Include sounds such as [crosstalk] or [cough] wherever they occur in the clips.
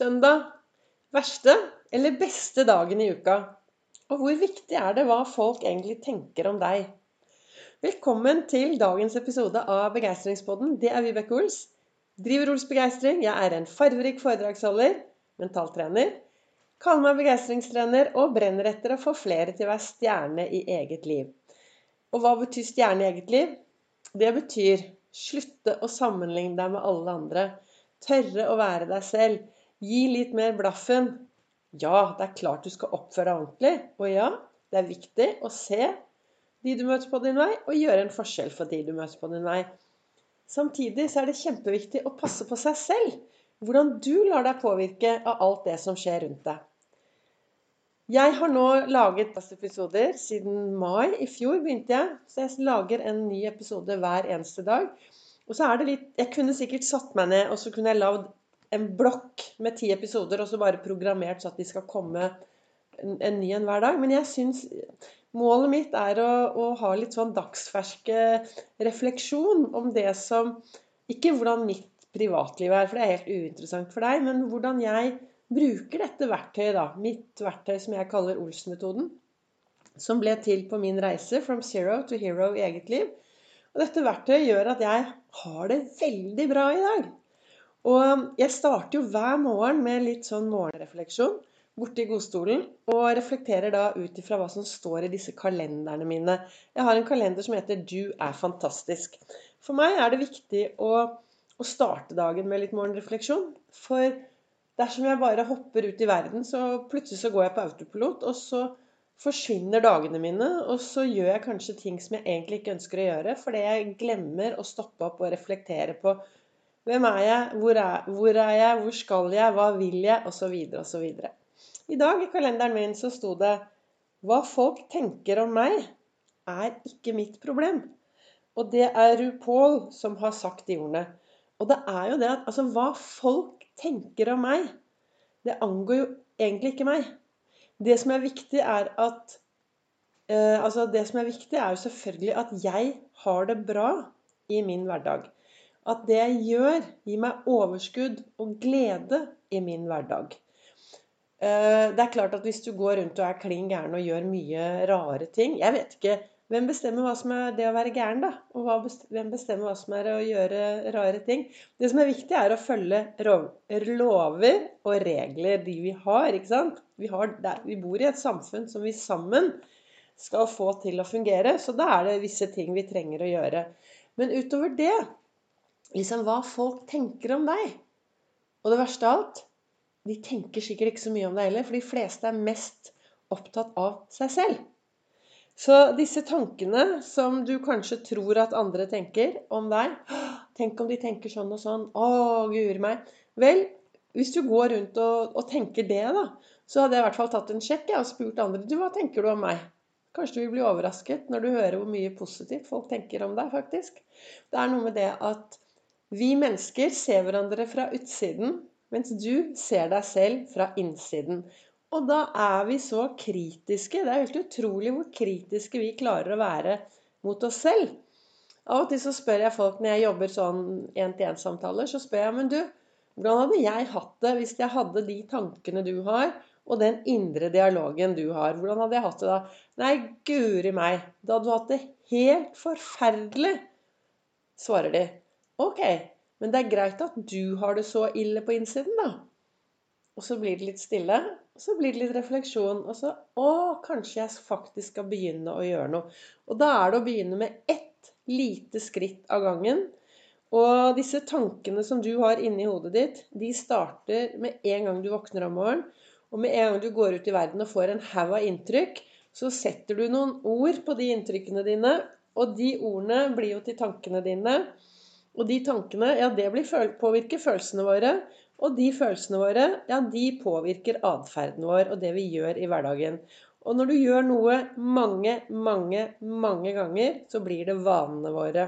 Søndag. Verste eller beste dagen i uka? Og hvor viktig er det hva folk egentlig tenker om deg? Velkommen til dagens episode av Begeistringspodden. Det er Vibeke Ols. Driver Ols Begeistring. Jeg er en farverik foredragsholder, mentaltrener. Kaller meg begeistringstrener og brenner etter å få flere til å være stjerne i eget liv. Og hva betyr stjerne i eget liv? Det betyr slutte å sammenligne deg med alle andre. Tørre å være deg selv. Gi litt mer blaffen. Ja, det er klart du skal oppføre deg ordentlig. Og ja, det er viktig å se de du møter på din vei, og gjøre en forskjell for de du møter på din vei. Samtidig så er det kjempeviktig å passe på seg selv. Hvordan du lar deg påvirke av alt det som skjer rundt deg. Jeg har nå laget episoder siden mai. I fjor begynte jeg, så jeg lager en ny episode hver eneste dag. Og så er det litt Jeg kunne sikkert satt meg ned, og så kunne jeg lagd en blokk med ti episoder, og så bare programmert så at de skal komme en, ny en hver dag. Men jeg syns Målet mitt er å, å, ha litt sånn dagsferske refleksjon om det som Ikke hvordan mitt privatliv er, for det er helt uinteressant for deg, men hvordan jeg bruker dette verktøyet, da. Mitt verktøy som jeg kaller Ols-metoden. Som ble til på min reise from zero to hero i eget liv. Og dette verktøyet gjør at jeg har det veldig bra i dag. Og jeg starter jo hver morgen med litt sånn morgenrefleksjon borte i godstolen. Og reflekterer da ut ifra hva som står i disse kalenderne mine. Jeg har en kalender som heter 'Du er fantastisk'. For meg er det viktig å, å starte dagen med litt morgenrefleksjon. For dersom jeg bare hopper ut i verden, så plutselig så går jeg på autopilot, og så forsvinner dagene mine, og så gjør jeg kanskje ting som jeg egentlig ikke ønsker å gjøre, fordi jeg glemmer å stoppe opp og reflektere på hvem er jeg, hvor er, hvor er jeg, hvor skal jeg, hva vil jeg, osv. osv. I dag i kalenderen min så sto det hva folk tenker om meg, er ikke mitt problem. Og det er RuPaul som har sagt de ordene. Og det er jo det at altså, hva folk tenker om meg, det angår jo egentlig ikke meg. Det som er viktig, er at eh, Altså, det som er viktig, er jo selvfølgelig at jeg har det bra i min hverdag. At det jeg gjør, gir meg overskudd og glede i min hverdag. Eh, det er klart at hvis du går rundt og er klin gæren og gjør mye rare ting Jeg vet ikke hvem bestemmer hva som er det å være gæren, da? Og hvem bestemmer hva som er å gjøre rare ting? Det som er viktig, er å følge lover og regler de vi har. ikke sant? Vi, har, vi bor i et samfunn som vi sammen skal få til å fungere. Så da er det visse ting vi trenger å gjøre. Men utover det, liksom hva folk tenker om deg Og det verste av alt de tenker sikkert ikke så mye om deg heller, for de fleste er mest opptatt av seg selv. Så disse tankene som du kanskje tror at andre tenker om deg Tenk om de tenker sånn og sånn. Å, guri meg. Vel, hvis du går rundt og, og, tenker det, da, så hadde jeg i hvert fall tatt en sjekk og spurt andre du, hva tenker du om meg. Kanskje du vil bli overrasket når du hører hvor mye positivt folk tenker om deg, faktisk. Det er noe med det at vi mennesker ser hverandre fra utsiden, mens du ser deg selv fra innsiden. Og da er vi så kritiske. Det er helt utrolig hvor kritiske vi klarer å være mot oss selv. Av og til så spør jeg folk når jeg jobber sånn én-til-én-samtaler, så spør jeg men du, hvordan hadde jeg hatt det hvis jeg hadde de tankene du har, og den indre dialogen du har? Hvordan hadde jeg hatt det da? Nei, guri meg. Da hadde du hatt det helt forferdelig, svarer de. Ok, men det er greit at du har det så ille på innsiden, da. Og så blir det litt stille. Og så blir det litt refleksjon. Og så Å, kanskje jeg faktisk skal begynne å gjøre noe. Og da er det å begynne med ett lite skritt av gangen. Og disse tankene som du har inni hodet ditt, de starter med en gang du våkner om morgenen. Og med en gang du går ut i verden og får en haug av inntrykk, så setter du noen ord på de inntrykkene dine. Og de ordene blir jo til tankene dine. Og de tankene, ja, det påvirker følelsene våre. Og de følelsene våre, ja, de påvirker atferden vår og det vi gjør i hverdagen. Og når du gjør noe mange, mange, mange ganger, så blir det vanene våre.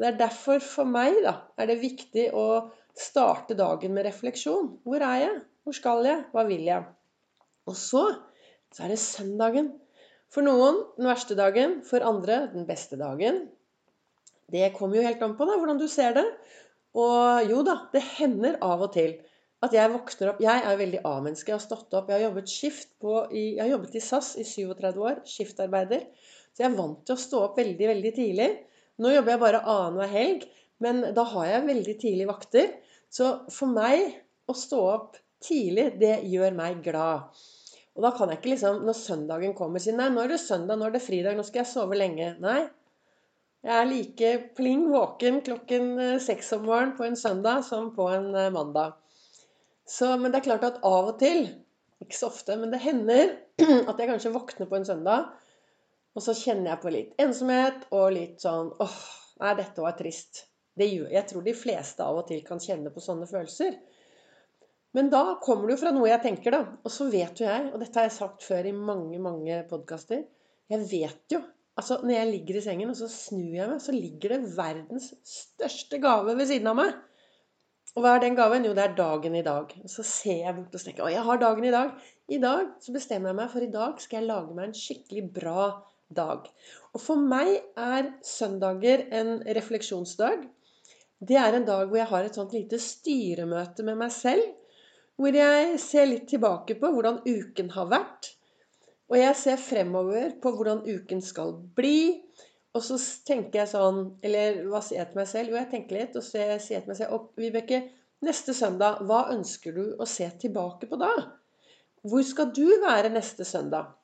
Det er derfor for meg da, er det viktig å starte dagen med refleksjon. Hvor er jeg? Hvor skal jeg? Hva vil jeg? Og så, så er det søndagen. For noen den verste dagen, for andre den beste dagen. Det kommer jo helt an på da, hvordan du ser det. Og jo da, det hender av og til at jeg våkner opp Jeg er veldig A-menneske. Jeg har stått opp. Jeg har jobbet skift på Jeg har jobbet i SAS i 37 år. Skiftarbeider. Så jeg er vant til å stå opp veldig, veldig tidlig. Nå jobber jeg bare annenhver helg, men da har jeg veldig tidlig vakter. Så for meg å stå opp tidlig, det gjør meg glad. Og da kan jeg ikke liksom, når søndagen kommer, si nei, nå er det søndag, nå er det fridag, nå skal jeg sove lenge. Nei. Jeg er like pling våken klokken eh, seks om morgenen på en søndag som på en eh, mandag. Så, men det er klart at av og til, ikke så ofte, men det hender [clears throat] at jeg kanskje våkner på en søndag, og så kjenner jeg på litt ensomhet og litt sånn åh, nei, dette var trist. Det gjør, jeg tror de fleste av og til kan kjenne på sånne følelser. Men da kommer det jo fra noe jeg tenker, da. Og så vet jo jeg, og dette har jeg sagt før i mange, mange podkaster Jeg vet jo Altså, når jeg ligger i sengen, og så snur jeg meg, så ligger det verdens største gave ved siden av meg. Og hva er den gaven? Jo, det er dagen i dag. Og så ser jeg bort og tenker Å, jeg har dagen i dag. I dag så bestemmer jeg meg for i dag skal jeg lage meg en skikkelig bra dag. Og for meg er søndager en refleksjonsdag. Det er en dag hvor jeg har et sånt lite styremøte med meg selv hvor jeg ser litt tilbake på hvordan uken har vært. Og jeg ser fremover på hvordan uken skal bli. Og så tenker jeg sånn Eller hva sier jeg til meg selv? Jo, jeg tenker litt, og så sier jeg til meg selv Og Vibeke, neste søndag, hva ønsker du å se tilbake på da? Hvor skal du være neste søndag?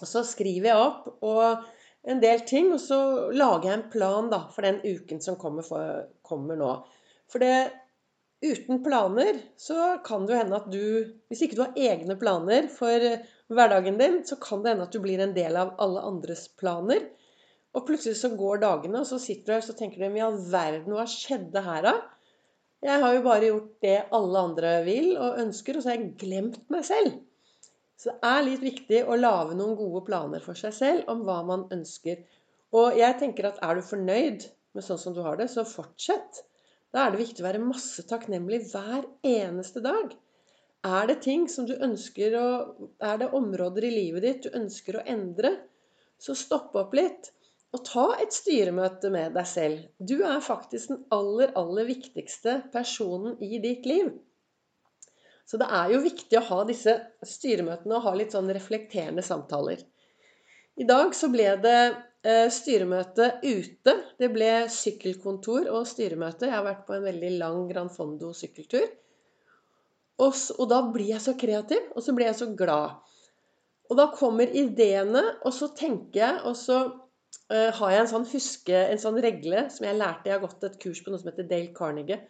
Og så skriver jeg opp og en del ting, og så lager jeg en plan da, for den uken som kommer, for, kommer nå. For det, uten planer så kan det jo hende at du Hvis ikke du har egne planer for hverdagen din, så kan det hende at du blir en del av alle andres planer. Og plutselig så går dagene, og så sitter du her og tenker du, i all verden, hva skjedde her da? Jeg har jo bare gjort det alle andre vil og ønsker, og så har jeg glemt meg selv. Så det er litt viktig å lage noen gode planer for seg selv om hva man ønsker. Og jeg tenker at er du fornøyd med sånn som du har det, så fortsett. Da er det viktig å være masse takknemlig hver eneste dag. Er det ting som du ønsker å Er det områder i livet ditt du ønsker å endre, så stopp opp litt. Og ta et styremøte med deg selv. Du er faktisk den aller, aller viktigste personen i ditt liv. Så det er jo viktig å ha disse styremøtene og ha litt sånn reflekterende samtaler. I dag så ble det styremøte ute. Det ble sykkelkontor og styremøte. Jeg har vært på en veldig lang Gran Fondo sykkeltur. Og, og, da blir jeg så kreativ, og så blir jeg så glad. Og da kommer ideene, og så tenker jeg, og så uh, har jeg en sånn huske, en sånn regle som jeg lærte Jeg har gått et kurs på noe som heter Dale Carnegie.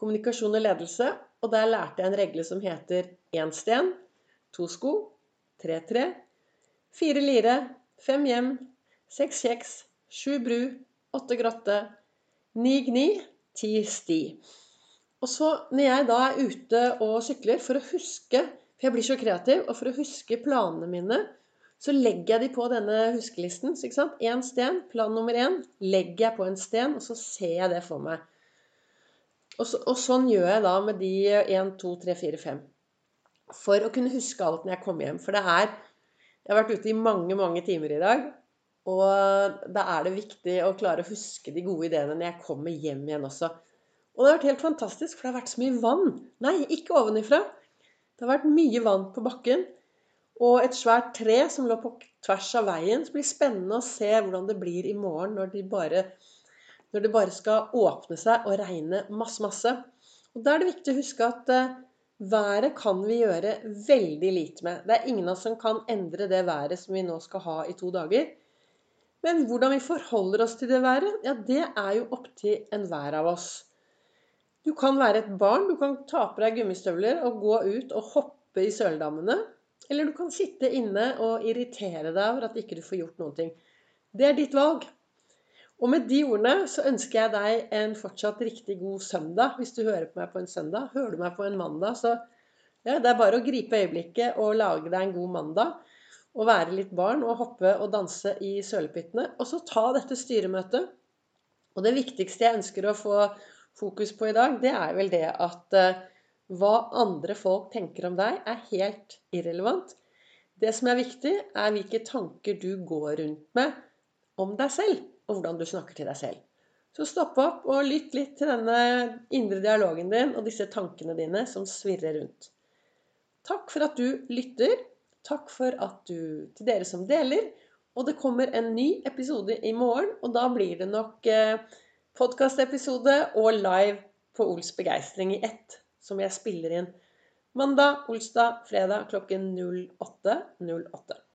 Kommunikasjon og ledelse. Og der lærte jeg en regle som heter én sten, to sko, tre tre, fire lire, fem hjem, seks kjeks, sju bru, åtte grotte, ni gni, ti sti. Og så når jeg da er ute og sykler for å huske For jeg blir så kreativ. Og for å huske planene mine, så legger jeg de på denne huskelisten. Så ikke sant? Én sten, plan nummer én, legger jeg på en sten, og så ser jeg det for meg. Og, så, og sånn gjør jeg da med de 1, 2, 3, 4, 5. For å kunne huske alt når jeg kommer hjem. For det er Jeg har vært ute i mange, mange timer i dag. Og da er det viktig å klare å huske de gode ideene når jeg kommer hjem igjen også. Og det har vært helt fantastisk, for det har vært så mye vann. Nei, ikke ovenifra. Det har vært mye vann på bakken. Og et svært tre som lå på tvers av veien. Så blir det spennende å se hvordan det blir i morgen når, de bare, når det bare skal åpne seg og regne masse, masse. Og da er det viktig å huske at uh, været kan vi gjøre veldig lite med. Det er ingen av oss som kan endre det været som vi nå skal ha i to dager. Men hvordan vi forholder oss til det været, ja, det er jo opp til enhver av oss. Du kan være et barn, du kan ta på deg gummistøvler og gå ut og hoppe i søldammene. Eller du kan sitte inne og irritere deg over at ikke du får gjort noen ting. Det er ditt valg. Og med de ordene så ønsker jeg deg en fortsatt riktig god søndag. Hvis du hører på meg på en søndag. Hører du meg på en mandag, så ja, det er bare å gripe øyeblikket og lage deg en god mandag å være litt barn og hoppe og danse i sølepyttene. Og så ta dette styremøtet. Og det viktigste jeg ønsker å få fokus på i dag, det er vel det at uh, hva andre folk tenker om deg, er helt irrelevant. Det som er viktig, er hvilke tanker du går rundt med om deg selv, og hvordan du snakker til deg selv. Så stopp opp og lytt litt til denne indre dialogen din og disse tankene dine som svirrer rundt. Takk for at du lytter. Takk for at du Til dere som deler. Og det kommer en ny episode i morgen, og da blir det nok eh, podkastepisode og live på Ols begeistring i ett, som jeg spiller inn mandag, olsdag, fredag klokken 08.08. 08.